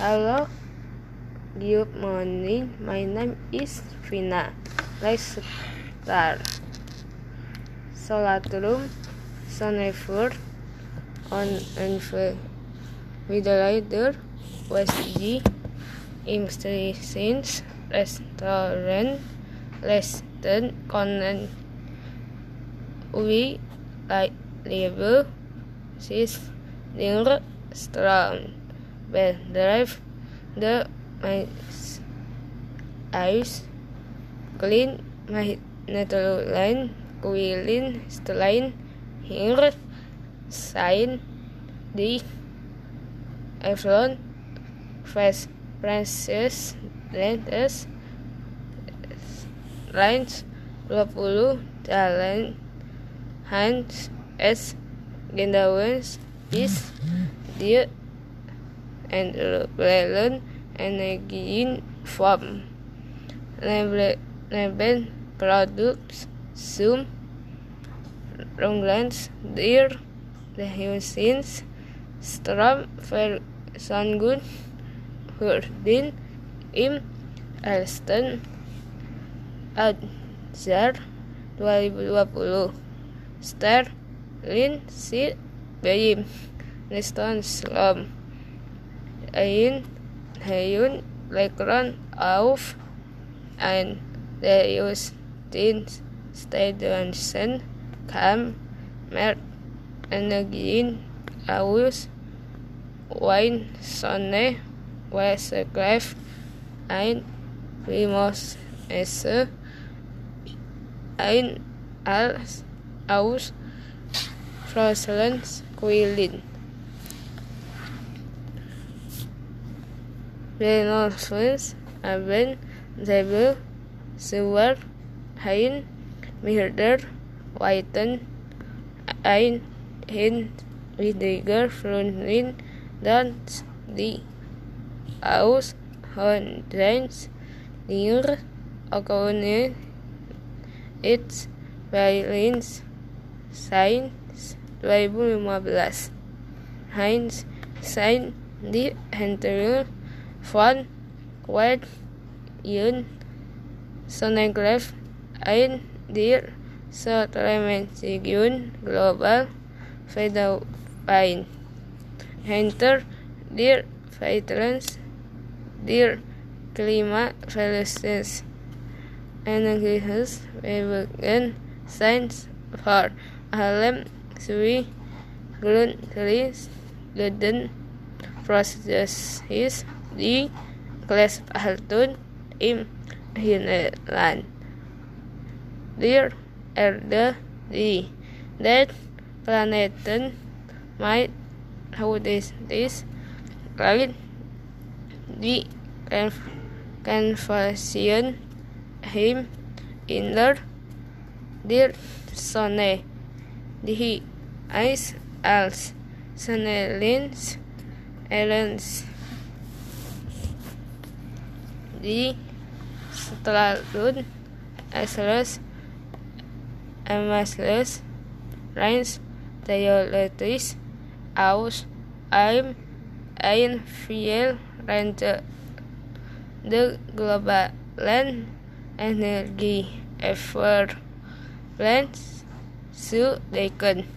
Hello, good morning. My name is Vina. Let's start. Solatrum Sonnefer on Invigilator West G Instructions Restaurant Leston Conan We like Liver Sis Dinger Strong Bell Drive The My Eyes Clean My Natural Line Quilin Stein Here Sign Di Efron Face Princess Lentes Lines 20 Jalan Hans S Gendawens is Dia and learn energy from label products zoom, Ronglands deer the Husins Stram for Sangun Hurdin Im Alston adzer, 2020 Sterling Sid Bayim Neston Slum Ain Hayun Lekron Auf and Deus Tin Stevenson Kam Mer Energin Aus Wayne Sonne Westcliff Ein Primos Esse Ein Als Aus Florence Quillin Renaissance Aben Zebel Sewer Hain Mirder Whiten Ein Hin Widiger Frunin dan di Aus Hondrens Nier Okone It's Violins Sains 2015 Heinz Sain di Hentel Van Wed Yun Sonegraph Ein Dir Sotlemensigun Global Fedawine Hunter Dir Veterans Dir Klima Felicitous Energies Webergen Science for Alem Sui Grun Tris Geden Processes Di Kelas Haltun Im Hineland Dir Erde Di. That Planeten Might How this this Lain Di Conversion Him in Inner Dir Sonne Di Ice als. Sonnelins Elens jadi setelah Lud SLS, MSLS, Rhines Dioletius Aus Aim Iron Fiel Ranger The Global Land Energy Effort Plans Su Deacon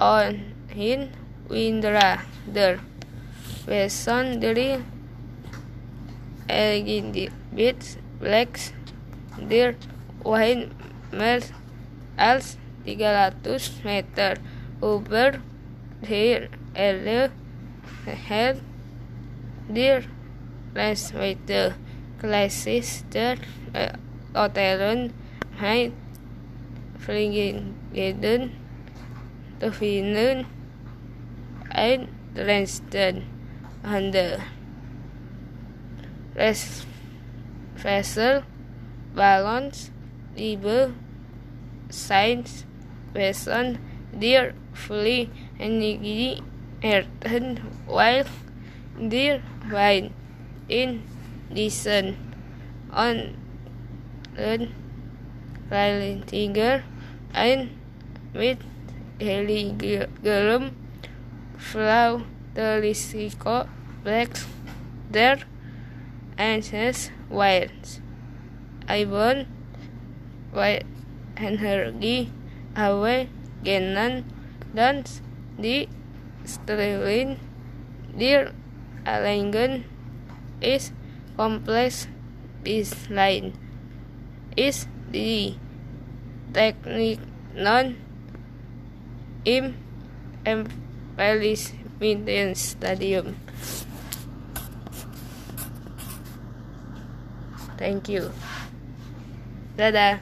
On Hin Windra Der. Weson Dari Elgin Beats, Blacks, Deer, Wine, Mills, Els 300 meter over, Deer, Elif, Head, Deer, Les Waiter, Clyster, flinging, eh, Hyde, Flingeden, Tofinen, and Lanston, Hunter. Res vessel balance liebe science person dear fully energy earthen wild, dear wine in listen on learn Riley Tiger and with Helium Flow Telisiko black their ancestors wires. I burn white energy away Genan dance the Sterling their arrangement is complex design is the technique non im embellishment stadium thank you. Dadah